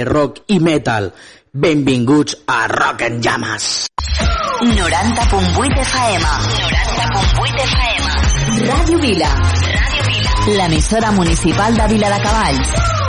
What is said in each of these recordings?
de rock i metal. Benvinguts a Rock en Llames. 90.8 FM. 90.8 FM. Ràdio Vila. Ràdio Vila. L'emissora municipal de Vila de Cavalls.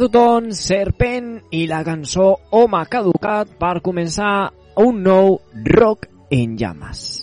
Tothom, Serpent i la cançó Home caducat per començar un nou Rock en llames.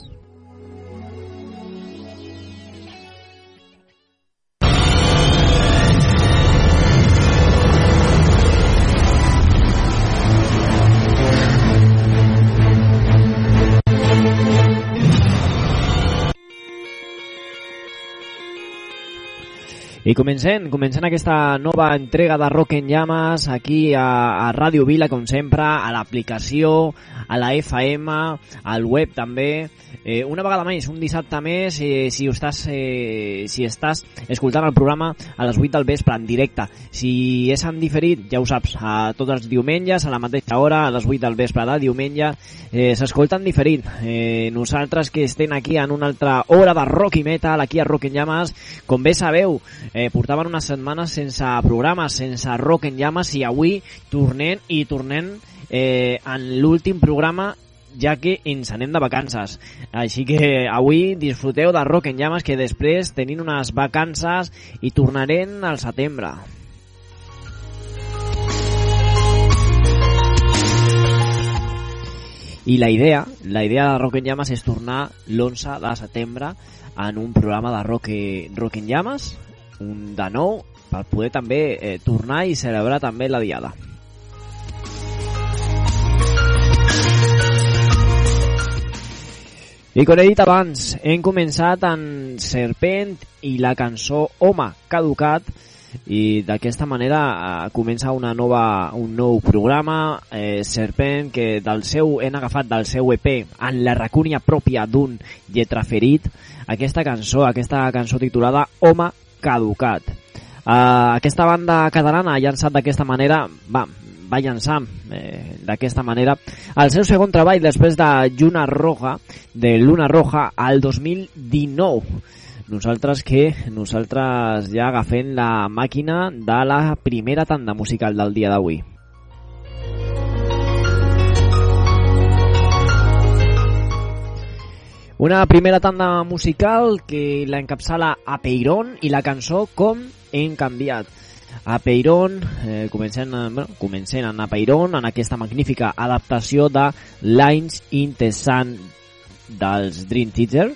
I comencem, comencem aquesta nova entrega de Rock en Llames aquí a, a Ràdio Vila, com sempre, a l'aplicació, a la FM, al web també. Eh, una vegada més, un dissabte més, eh, si, estàs, eh, si estàs escoltant el programa a les 8 del vespre en directe. Si és en diferit, ja ho saps, a tots els diumenges, a la mateixa hora, a les 8 del vespre de diumenge, eh, s'escolta en diferit. Eh, nosaltres que estem aquí en una altra hora de rock i metal, aquí a Rock en Llames, com bé sabeu, eh, portaven unes setmanes sense programa, sense rock en llames i avui tornem i tornem eh, en l'últim programa ja que ens anem de vacances. Així que avui disfruteu de Rock en Llames que després tenim unes vacances i tornarem al setembre. I la idea, la idea de Rock en Llames és tornar l'11 de setembre en un programa de Rock, rock en Llames, un de nou, per poder també eh, tornar i celebrar també la diada. I com he dit abans, hem començat amb Serpent i la cançó Home caducat i d'aquesta manera eh, comença una nova, un nou programa eh, Serpent que del seu hem agafat del seu EP en la racúnia pròpia d'un lletraferit aquesta cançó, aquesta cançó titulada Home caducat eh, aquesta banda catalana ha llançat d'aquesta manera va, va llançar eh, d'aquesta manera el seu segon treball després de Lluna Roja de Luna Roja al 2019 nosaltres que nosaltres ja agafem la màquina de la primera tanda musical del dia d'avui. Una primera tanda musical que la encapçala a Peiron i la cançó Com hem canviat. A Peiron, eh, comencem, bueno, comencem a Peiron en aquesta magnífica adaptació de Lines in the Sun dels Dream Theater,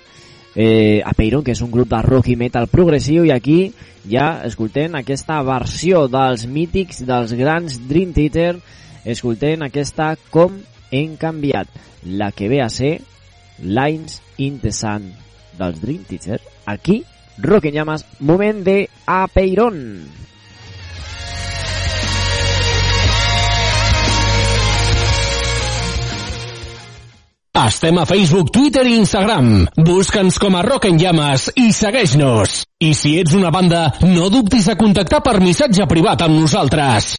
eh, a Peiron, que és un grup de rock i metal progressiu, i aquí ja escoltem aquesta versió dels mítics, dels grans Dream Theater, escoltem aquesta Com hem canviat, la que ve a ser Lines in the Sun dels Dream Theater, aquí, Rock en Llamas, moment de A Peiron. Estem a Facebook, Twitter i Instagram. Busca'ns com a Rock en Llames i segueix-nos. I si ets una banda, no dubtis a contactar per missatge privat amb nosaltres.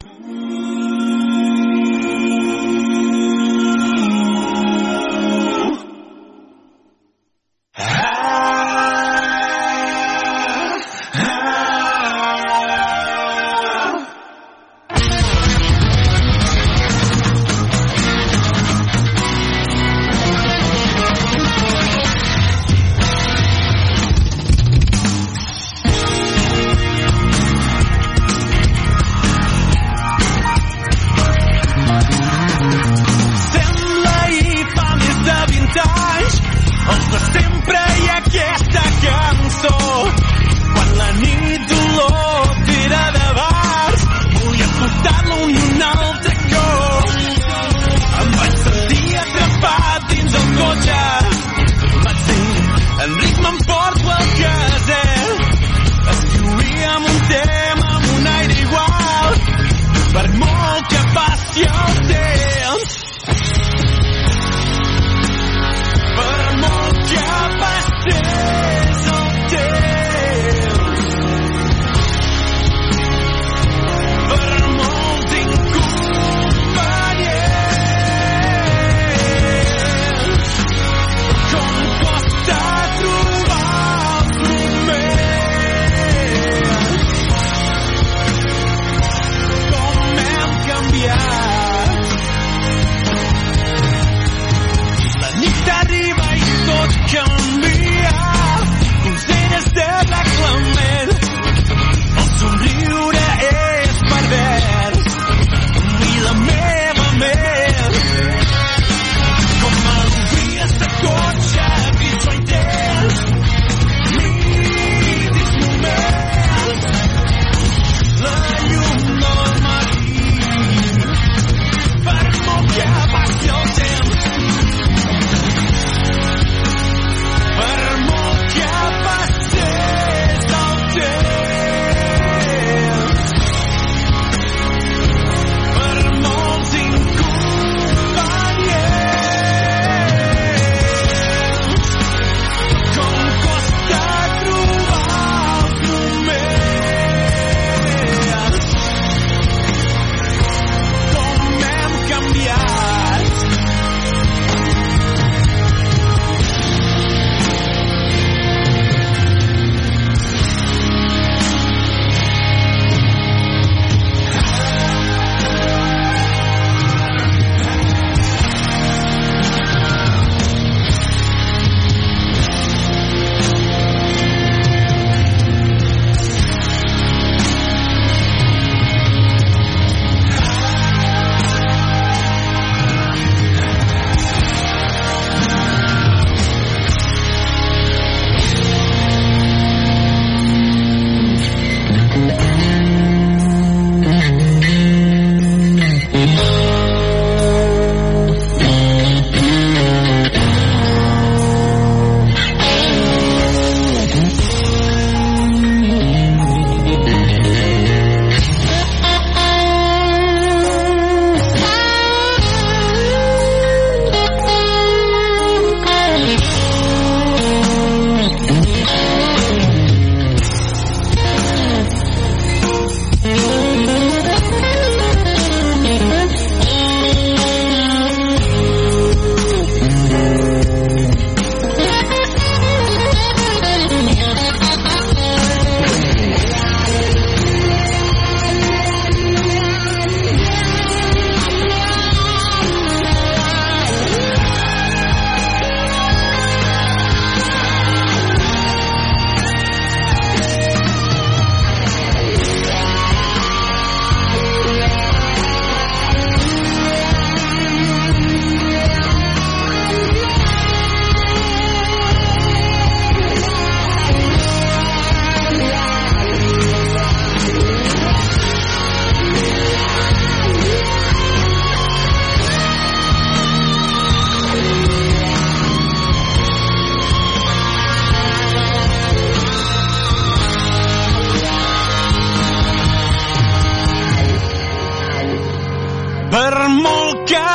bermuka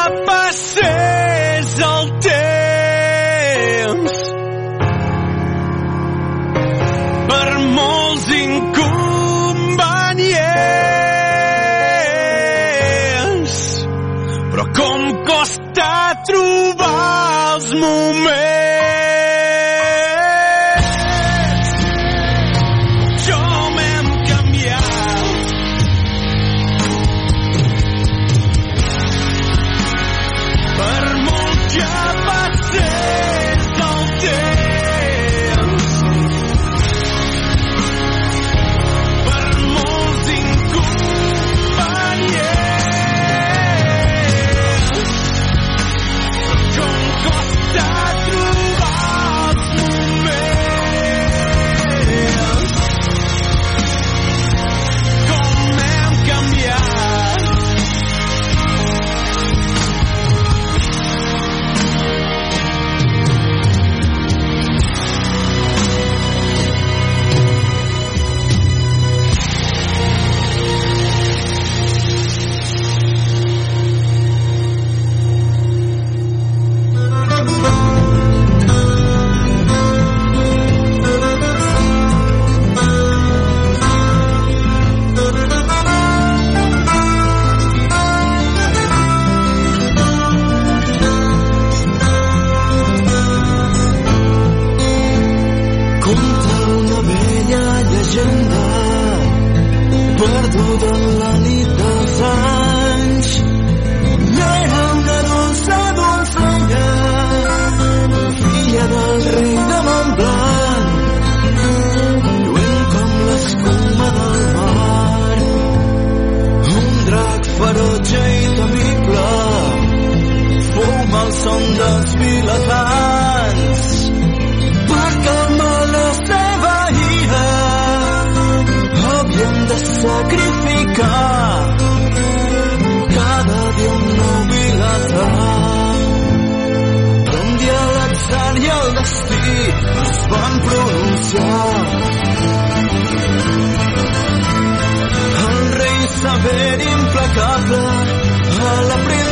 rei Montblanc lluent com l'escuma del mar. Un drac ferotge i temible fou son dels vilatans. Per calmar la seva ira havien de sacrificar. van pronunciar. El rei saber implacable a la primera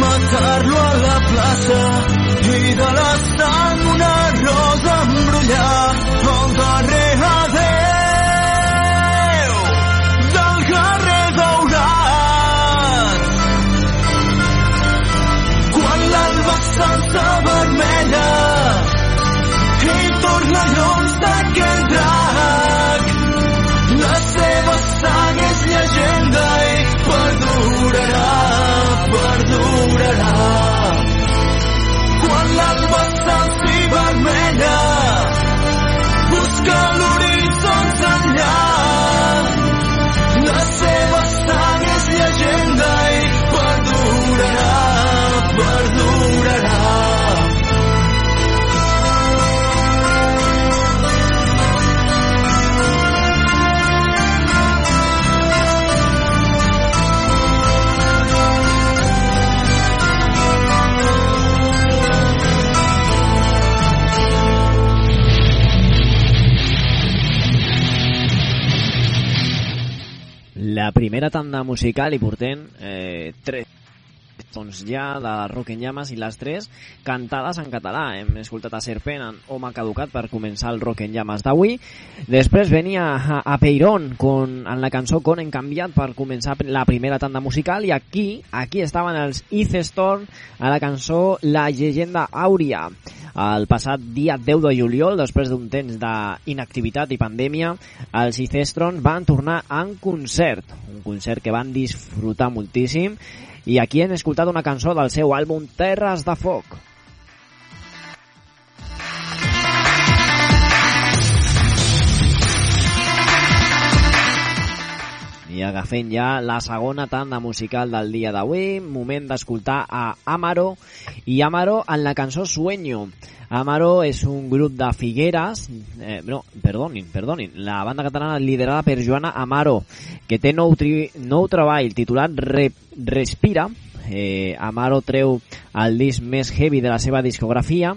mata primera tanda musical i portem eh, tres doncs ja de Rock en Llames i les tres cantades en català. Hem escoltat a Serpent en Home Caducat per començar el Rock en Llames d'avui. Després venia a, a Peirón con, en la cançó Con en canviat per començar la primera tanda musical i aquí aquí estaven els East Storm a la cançó La llegenda àurea. El passat dia 10 de juliol, després d'un temps d'inactivitat i pandèmia, els Icestron van tornar en concert, un concert que van disfrutar moltíssim i aquí hem escoltat una cançó del seu àlbum Terres de Foc. I agafem ja la segona tanda musical del dia d'avui, moment d'escoltar a Amaro i Amaro en la cançó Sueño. Amaro és un grup de Figueres, eh, no, perdonin, perdonin, la banda catalana liderada per Joana Amaro, que té nou, tri, nou treball titulat Re, Respira. Eh, Amaro treu el disc més heavy de la seva discografia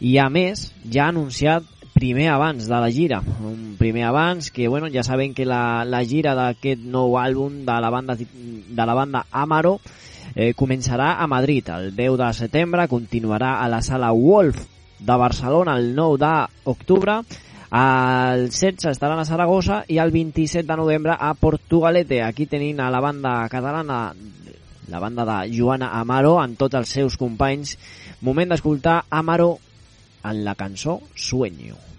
i a més ja ha anunciat primer abans de la gira, un primer abans que bueno, ja saben que la, la gira d'aquest nou àlbum de la banda, de la banda Amaro eh, començarà a Madrid el 10 de setembre, continuarà a la sala Wolf de Barcelona el 9 d'octubre, el 16 estaran a Saragossa i el 27 de novembre a Portugalete. Aquí tenim a la banda catalana, la banda de Joana Amaro, amb tots els seus companys. Moment d'escoltar Amaro en la cançó Sueño. Sueño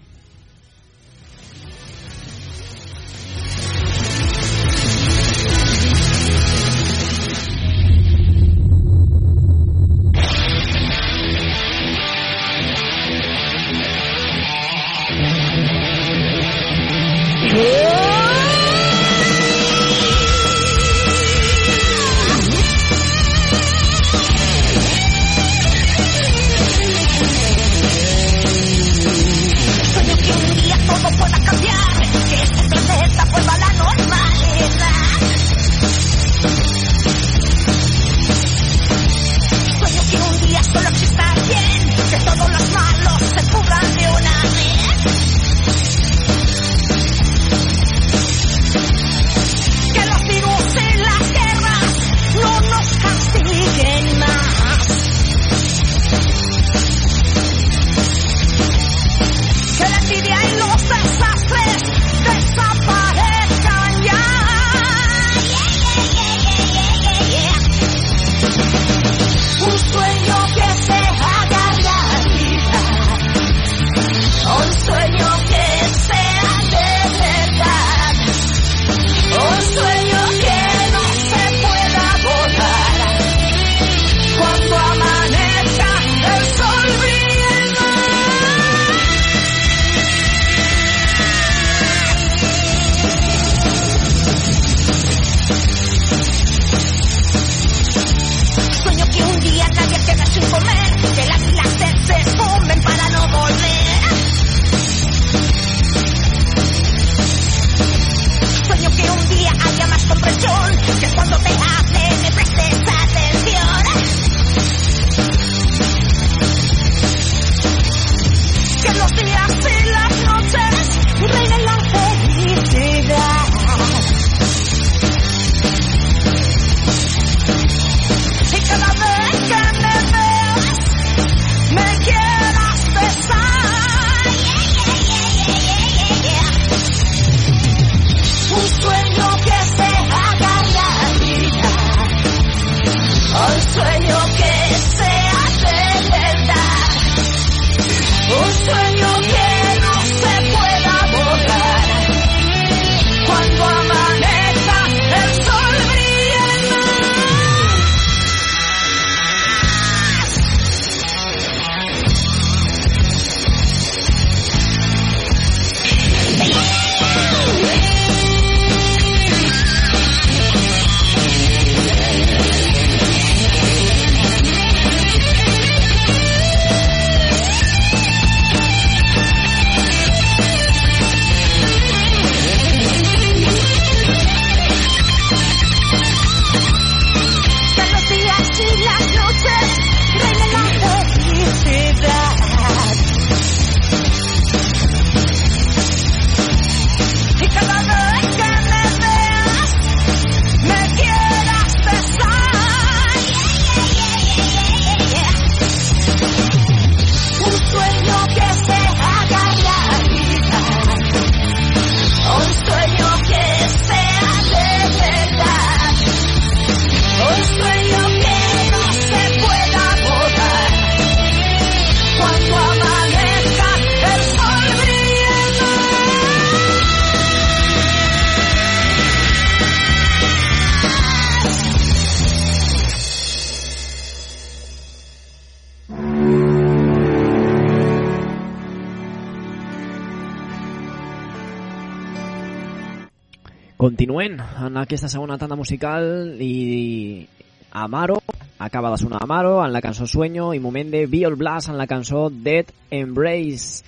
aquesta segona tanda musical i Amaro, acaba de sonar Amaro en la cançó Sueño i moment de Biol Blast en la cançó Dead Embrace.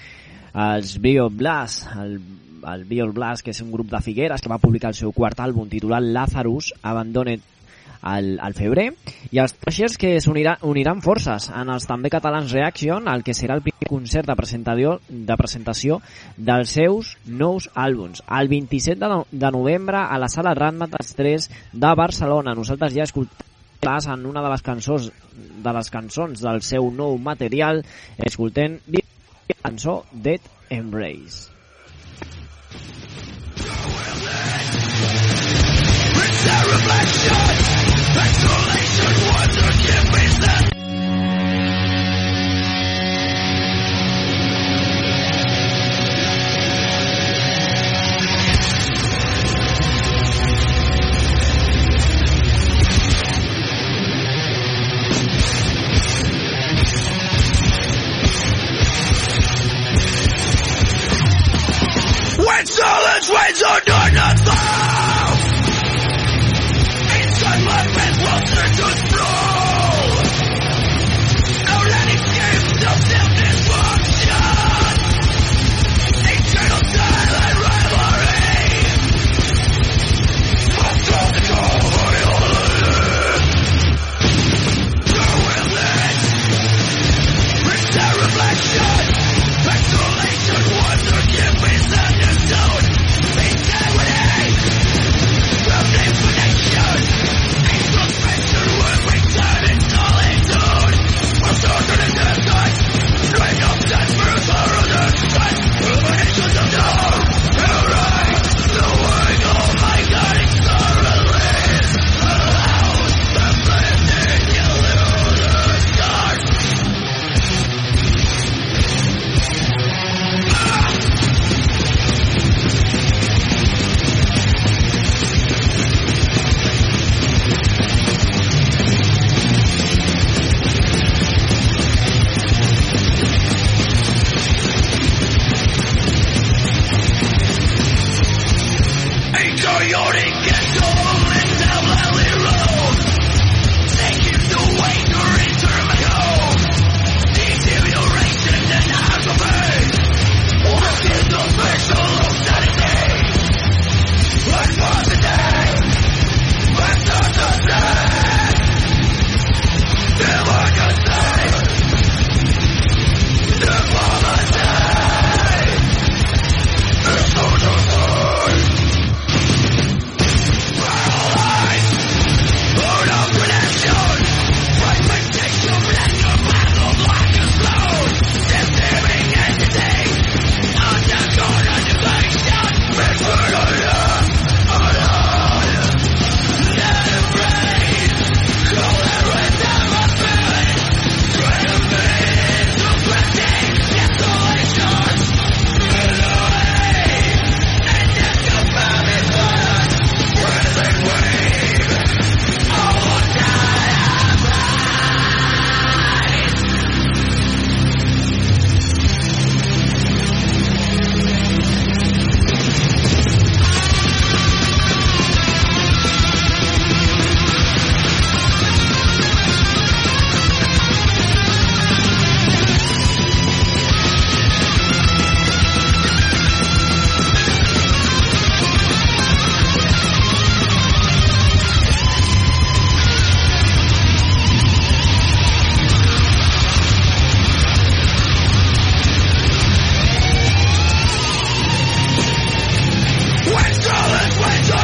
Els Biol Blast, el, el Biol Blast, que és un grup de Figueres que va publicar el seu quart àlbum titulat Lazarus, Abandoned al, al febrer i els Trashers que s'uniran uniran forces. En els també catalans Reaction el que serà el primer concert de presentació, de presentació dels seus nous àlbums. El 27 de, no, de novembre a la sala Ratmatas 3 de Barcelona. Nosaltres ja escoltem en una de les cançons de les cançons del seu nou material. Escoltem la cançó Dead Embrace. It's a reflection When silence reigns, you do nothing!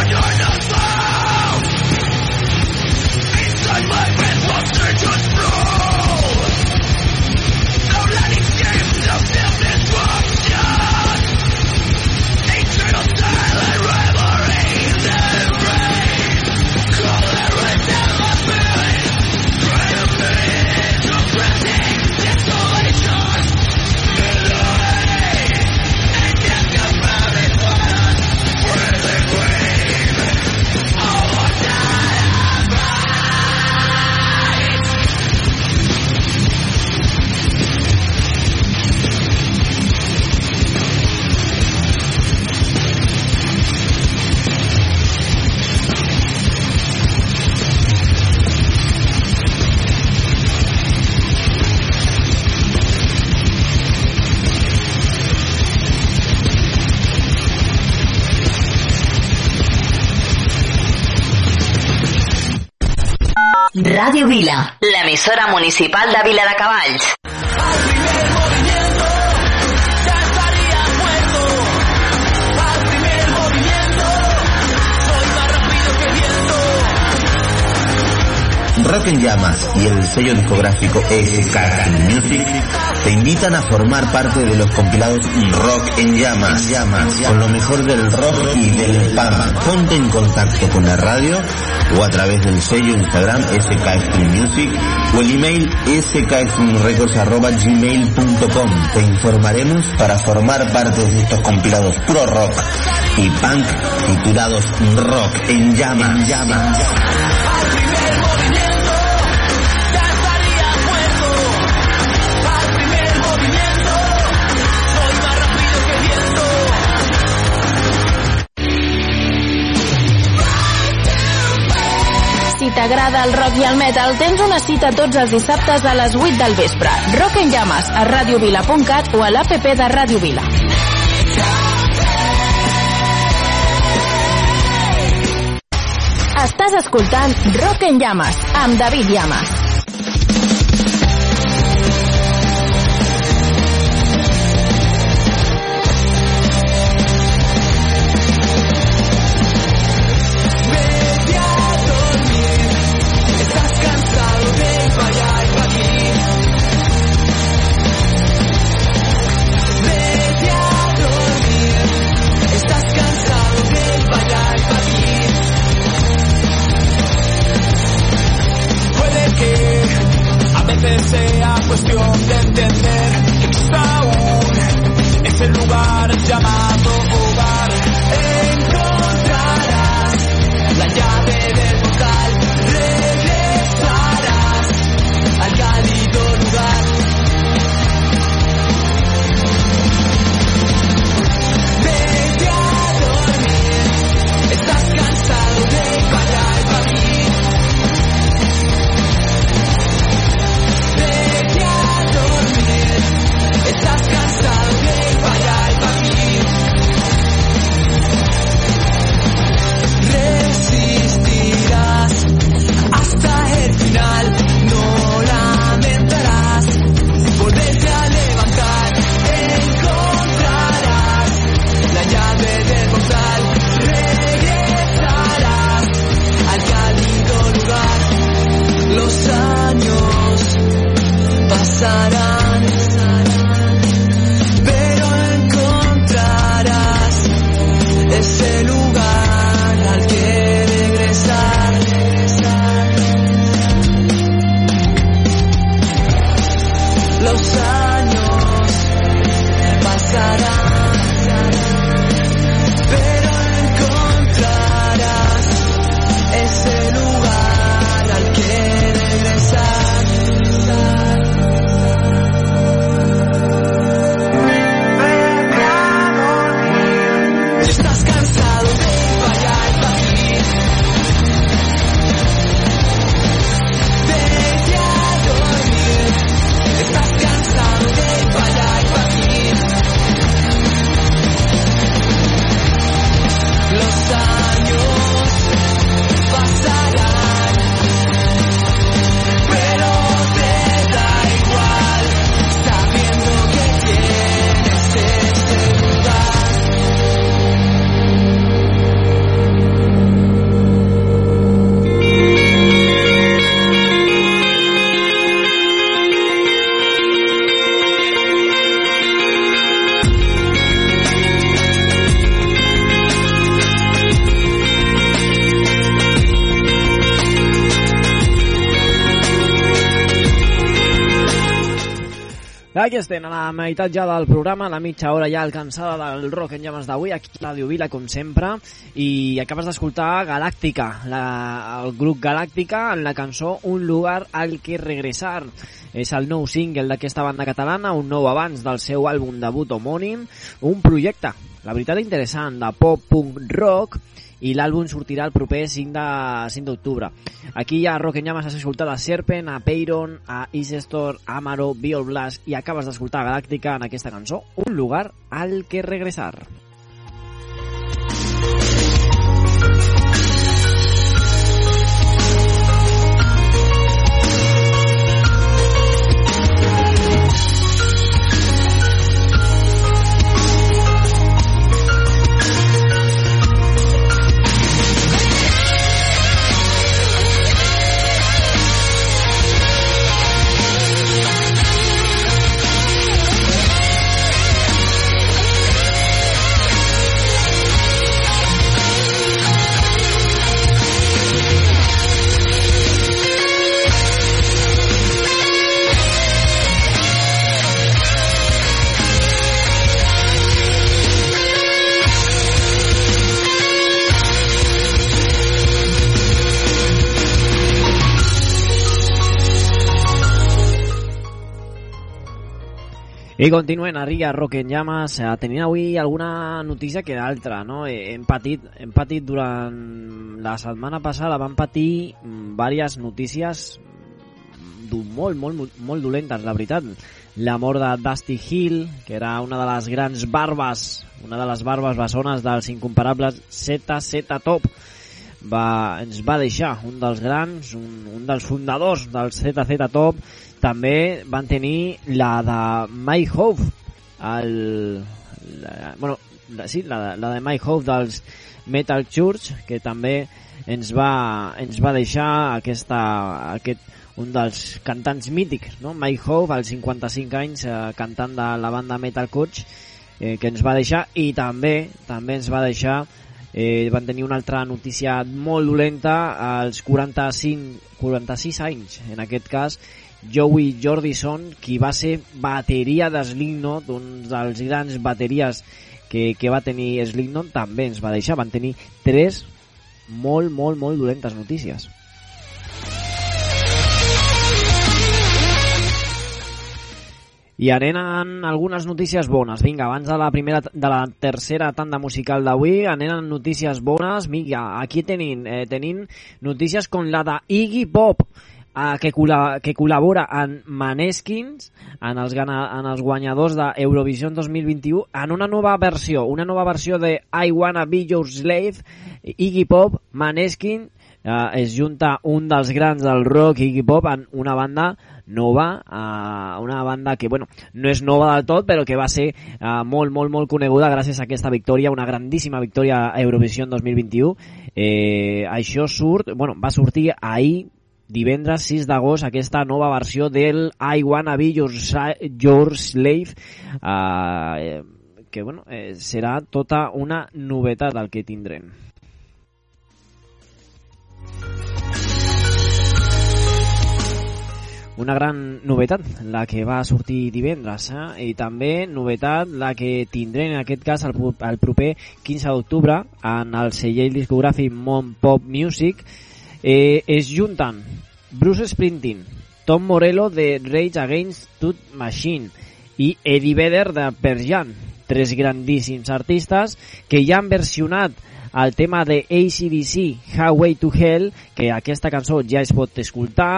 Daniel. Ràdio Vila, l'emissora municipal de Vila de Cavalls. Rock en Llamas y el sello discográfico SK Music te invitan a formar parte de los compilados Rock en Llamas, Llamas, con lo mejor del rock y del punk. Ponte en contacto con la radio o a través del sello Instagram SK Music o el email skstreamrecords.gmail.com. Te informaremos para formar parte de estos compilados pro rock y punk titulados Rock en Llamas. llamas. T'agrada el rock i el metal, tens una cita tots els dissabtes a les 8 del vespre. Rock en llames a radiovila.cat o a l'APP de Ràdio Vila. Estàs escoltant Rock en llames amb David Llamas. Pasarán, Aquí estem, a la meitat ja del programa, la mitja hora ja alcançada del rock en llames d'avui, aquí a Radio Vila, com sempre, i acabes d'escoltar Galàctica, la, el grup Galàctica, en la cançó Un lugar al que regresar. És el nou single d'aquesta banda catalana, un nou abans del seu àlbum debut homònim, un projecte, la veritat interessant, de pop-punk rock, i l'àlbum sortirà el proper 5 de 5 d'octubre. Aquí a Rock en Llamas has escoltat a Serpent, a Peyron, a Isestor, a Amaro, Biol Blast i acabes d'escoltar Galàctica en aquesta cançó, Un lugar al que regresar. I continuem a Riga Rock en Llamas, eh, tenint avui alguna notícia que d'altra, no? Eh, Hem patit, hem patit durant la setmana passada, vam patir diverses notícies mm, du- molt, molt, molt, molt dolentes, la veritat. La mort de Dusty Hill, que era una de les grans barbes, una de les barbes bessones dels incomparables ZZ Top, va, ens va deixar un dels grans, un, un dels fundadors del ZZ Top, també van tenir la de Mike Hope, el, la, bueno, la, sí, la, la de Mike Hope dels Metal Church, que també ens va, ens va deixar aquesta, aquest, un dels cantants mítics, no? Mike Hope, als 55 anys, eh, cantant de la banda Metal Church, eh, que ens va deixar, i també també ens va deixar eh, van tenir una altra notícia molt dolenta als 45, 46 anys en aquest cas Joey Jordison qui va ser bateria de Slipknot un dels grans bateries que, que va tenir Slipknot també ens va deixar, van tenir tres molt, molt, molt dolentes notícies I anem amb algunes notícies bones. Vinga, abans de la primera de la tercera tanda musical d'avui, anem amb notícies bones. Vinga, aquí tenim, eh, tenim notícies com la de Iggy Pop, eh, que, col·la, que col·labora en Maneskins, en els, en els guanyadors d'Eurovision 2021, en una nova versió, una nova versió de I Wanna Be Your Slave, Iggy Pop, Maneskin, eh, es junta un dels grans del rock, Iggy Pop, en una banda nova, eh, una banda que bueno, no és nova del tot, però que va ser eh, molt, molt, molt coneguda gràcies a aquesta victòria, una grandíssima victòria a Eurovision 2021. Eh, això surt, bueno, va sortir ahir, divendres 6 d'agost, aquesta nova versió del I Wanna Be Your, Your Slave, eh, que bueno, eh, serà tota una novetat el que tindrem. Una gran novetat, la que va sortir divendres, eh? i també novetat la que tindrem en aquest cas el, el proper 15 d'octubre en el celler discogràfic Mon Pop Music eh, es junten Bruce Springsteen, Tom Morello de Rage Against the Machine i Eddie Vedder de Pearl Jam, tres grandíssims artistes que ja han versionat el tema de ACDC, Highway to Hell, que aquesta cançó ja es pot escoltar,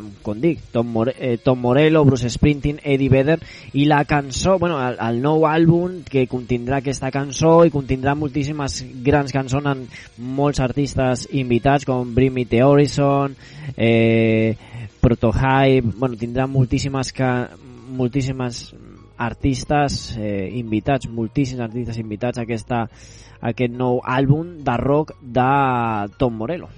eh, com dic, Tom, More eh, Tom Morello, Bruce Springsteen, Eddie Vedder, i la cançó, bueno, el, el nou àlbum que contindrà aquesta cançó i contindrà moltíssimes grans cançons amb molts artistes invitats com Bring Me The Horizon, eh, Protohype, bueno, tindrà moltíssimes, ca moltíssimes artistes eh, invitats, moltíssims artistes invitats a aquesta, a aquest nou àlbum de rock de Tom Morello.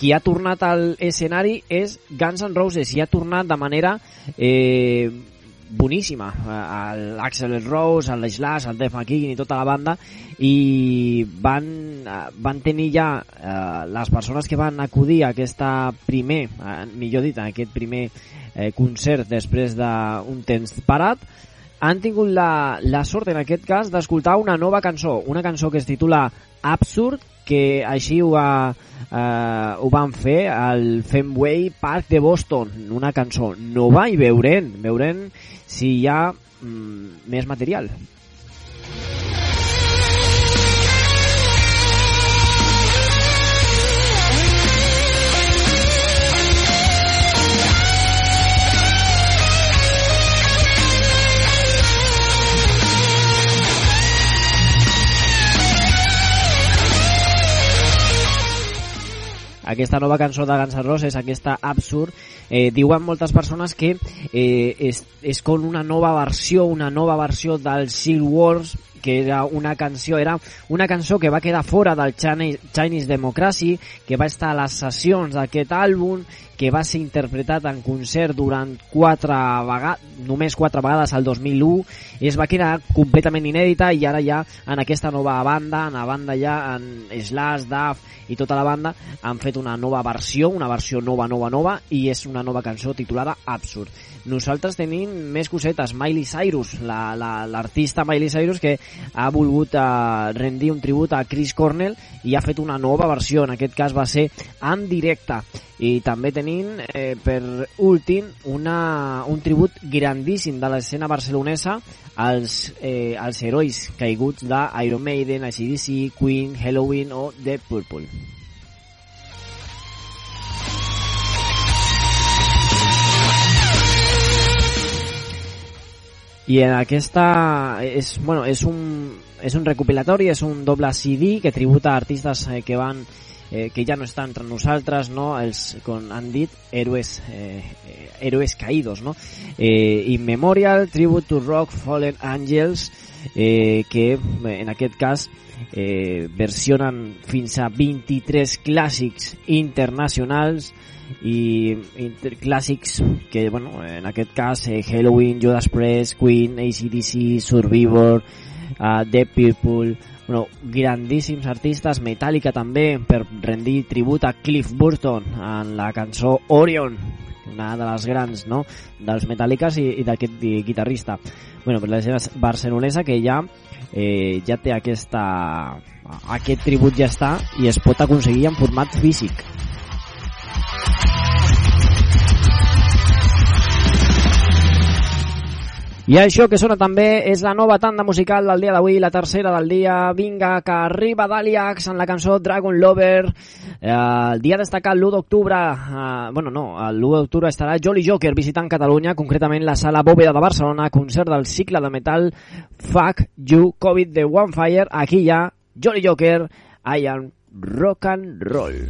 Qui ha tornat al escenari és Guns N' Roses i ha tornat de manera eh, boníssima eh, l'Axel Rose, el Slash, el Def McKean i tota la banda i van, eh, van tenir ja eh, les persones que van acudir a aquesta primer, eh, millor dit, a aquest primer eh, concert després d'un temps parat han tingut la, la sort en aquest cas d'escoltar una nova cançó, una cançó que es titula Absurd, que així ho, va, eh, ho van fer al Fenway Park de Boston, una cançó nova i veurem, veurem si hi ha mm, més material. Aquesta nova cançó de Guns N' Roses, aquesta Absurd, eh, diuen moltes persones que eh, és, és com una nova versió, una nova versió del Seal Wars, que era una canció, era una cançó que va quedar fora del Chinese, Chinese Democracy, que va estar a les sessions d'aquest àlbum, que va ser interpretat en concert durant quatre vegades, només quatre vegades al 2001, i es va quedar completament inèdita i ara ja en aquesta nova banda, en la banda ja en Slash, Duff i tota la banda han fet una nova versió, una versió nova, nova, nova i és una nova cançó titulada Absurd. Nosaltres tenim més cosetes, Miley Cyrus, l'artista la, la, Miley Cyrus que ha volgut eh, rendir un tribut a Chris Cornell i ha fet una nova versió, en aquest cas va ser en directe i també tenim eh, per últim una, un tribut grandíssim de l'escena barcelonesa als, eh, als herois caiguts d'Iron Maiden, ACDC, Queen, Halloween o The Purple. I en aquesta és, bueno, és, un, és un recopilatori, és un doble CD que tributa artistes eh, que van que ja no estan entre nosaltres, no? els, com han dit, héroes, eh, eh, héroes caídos. No? Eh, In Memorial, Tribute to Rock, Fallen Angels, eh, que en aquest cas eh, versionen fins a 23 clàssics internacionals i inter clàssics que, bueno, en aquest cas eh, Halloween, Judas Priest, Queen, ACDC, Survivor, uh, The People, bueno, grandíssims artistes, Metallica també, per rendir tribut a Cliff Burton en la cançó Orion, una de les grans no? dels Metallicas i, i d'aquest guitarrista. Bueno, per la gent barcelonesa que ja eh, ja té aquesta aquest tribut ja està i es pot aconseguir en format físic. I això que sona també és la nova tanda musical del dia d'avui, la tercera del dia. Vinga, que arriba Daliax en la cançó Dragon Lover. Eh, el dia destacat l'1 d'octubre, eh, bueno, no, l'1 d'octubre estarà Jolly Joker visitant Catalunya, concretament la sala Bòveda de Barcelona, concert del cicle de metal Fuck You COVID de One Fire. Aquí hi ha Jolly Joker, I am rock and roll.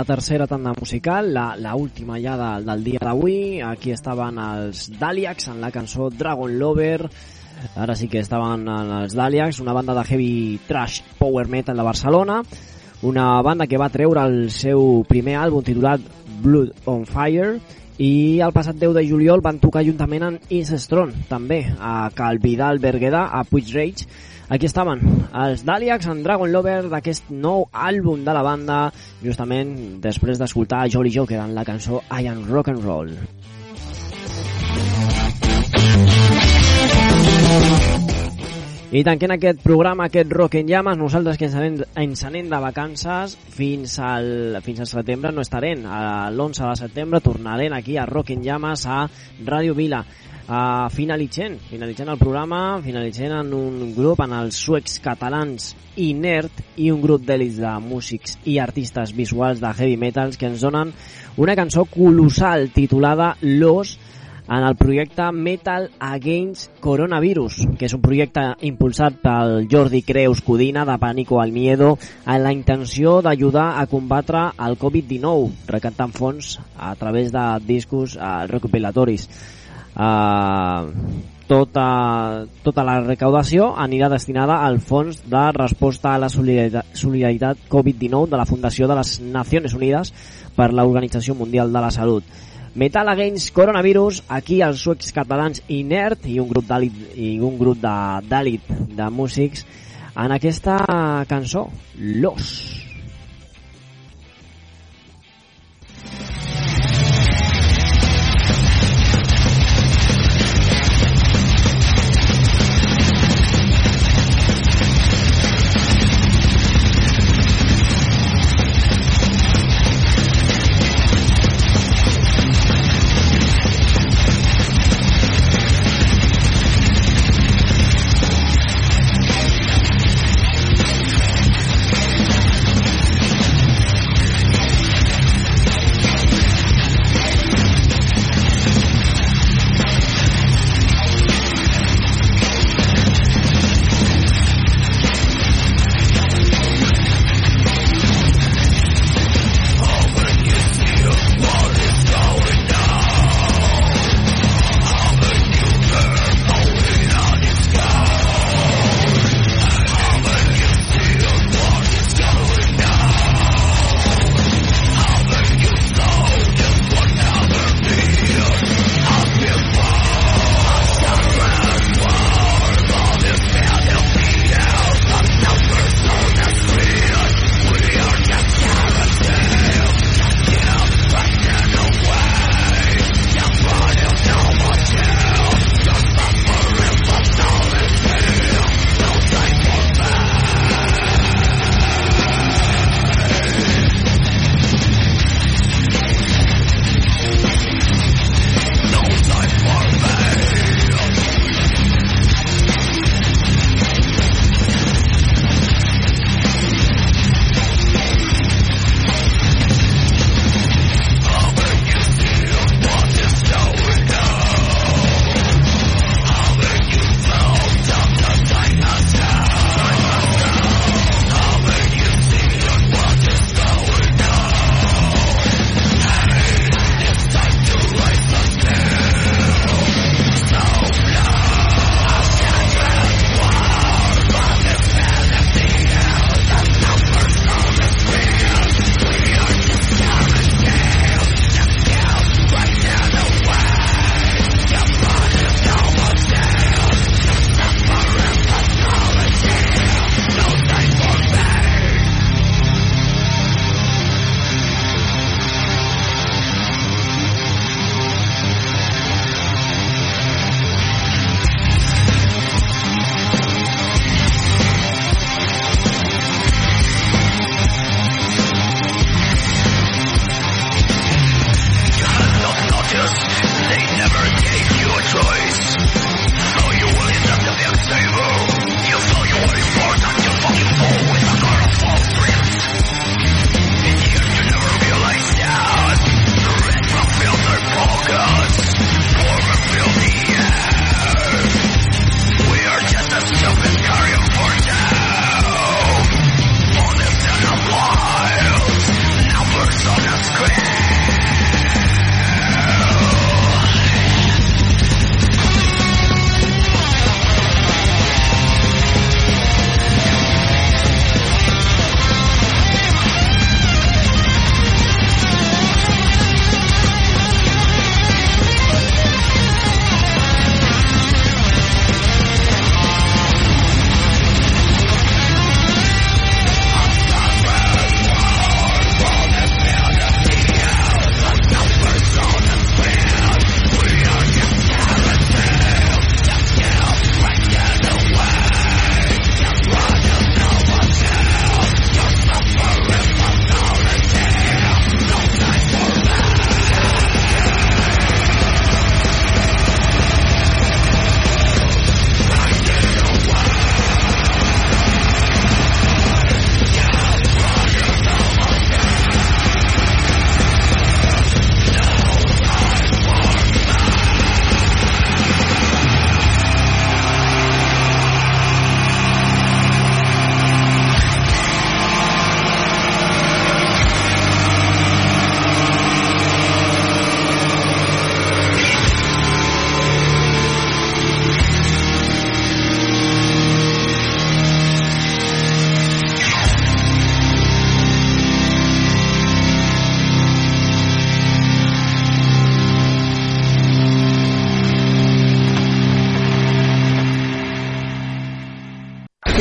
La tercera tanda musical, la, la última ja de, del dia d'avui. Aquí estaven els Daliacs en la cançó Dragon Lover. Ara sí que estaven els Daliacs, una banda de heavy trash power metal de Barcelona. Una banda que va treure el seu primer àlbum titulat Blood on Fire i el passat 10 de juliol van tocar juntament amb Incestron, també, a Calvidal Berguedà, a Puig Aquí estaven els Daliacs en Dragon Lover d'aquest nou àlbum de la banda, justament després d'escoltar Jolly Joker en la cançó I Am Rock and Roll. I tanquem aquest programa, aquest Rock en Llames, nosaltres que ens anem, ens anem de vacances fins al, fins al setembre no estarem. L'11 de setembre tornarem aquí a Rock en Llames a Ràdio Vila. Uh, finalitzant, finalitzant el programa, finalitzant en un grup, en els suecs catalans Inert i un grup d'èlits de músics i artistes visuals de heavy metals que ens donen una cançó colossal titulada Los, en el projecte Metal Against Coronavirus, que és un projecte impulsat pel Jordi Creus Codina de Pànico al Miedo amb la intenció d'ajudar a combatre el Covid-19, recantant fons a través de discos eh, recopilatoris. Uh, tota, tota la recaudació anirà destinada al Fons de Resposta a la Solidaritat, Solidaritat Covid-19 de la Fundació de les Nacions Unides per l'Organització Mundial de la Salut. Metal Against Coronavirus, aquí els suecs catalans Inert i un grup d'àlit i un grup d'àlit de, de músics en aquesta cançó, Los.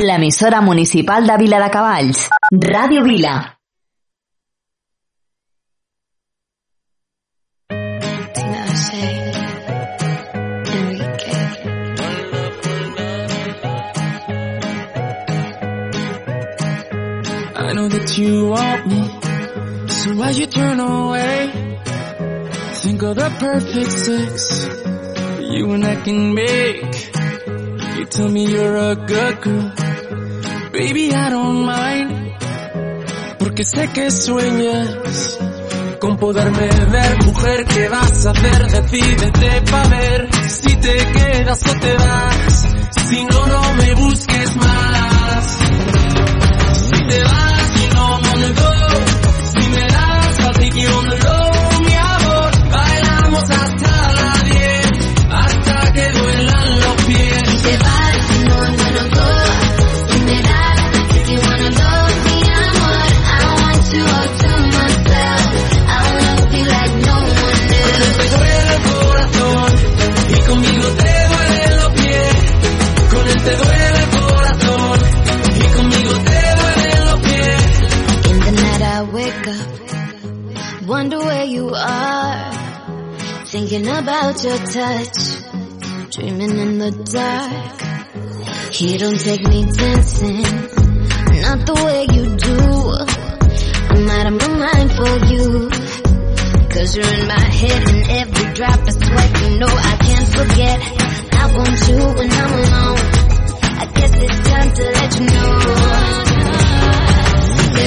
L'emissora municipal de Viladecavalls. Ràdio Vila. I know that you want me, so why you turn away? Think of the perfect sex you and I can make. You tell me you're a good girl, baby I don't mind, porque sé que sueñas con poderme ver, mujer, ¿qué vas a hacer? Decídete pa' ver si te quedas o te vas, si no, no me busques más. Si te vas, you know I'm on go. Si me das, I'll take you on the low, Thinking about your touch, dreaming in the dark. You don't take me dancing, not the way you do. I'm out of my mind for you. Cause you're in my head and every drop of sweat, you know I can't forget. I want you when I'm alone. I guess it's time to let you know. Si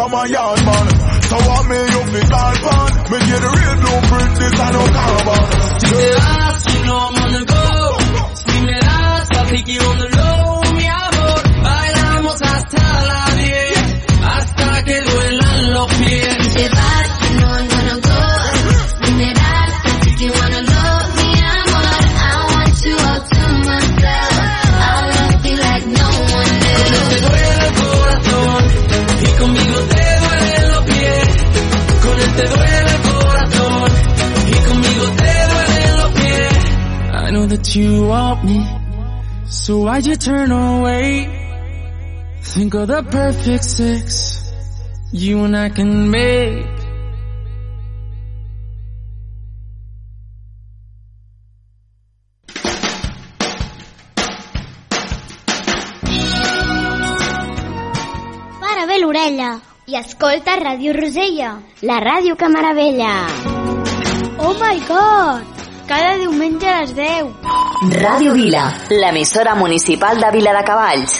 from a yard man. So what me you fit all fun? Me get the real blueprint, this I no why'd you turn away? Think of the perfect sex you and I can make. Para bé l'orella i escolta Ràdio Rosella, la ràdio que meravella. Oh my god! Cada diumenge a les 10. Ràdio Vila, l'emissora municipal de Viladecavalls.